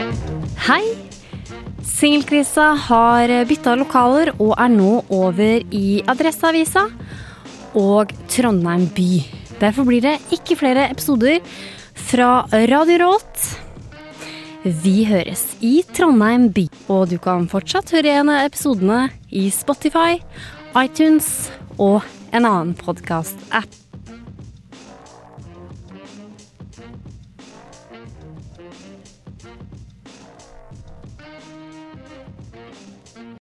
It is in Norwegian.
Hei! Singelkrisa har bytta lokaler og er nå over i Adresseavisa og Trondheim by. Derfor blir det ikke flere episoder fra Radio Råt. Vi høres i Trondheim by, og du kan fortsatt høre igjen episodene i Spotify, iTunes og en annen podkast-app.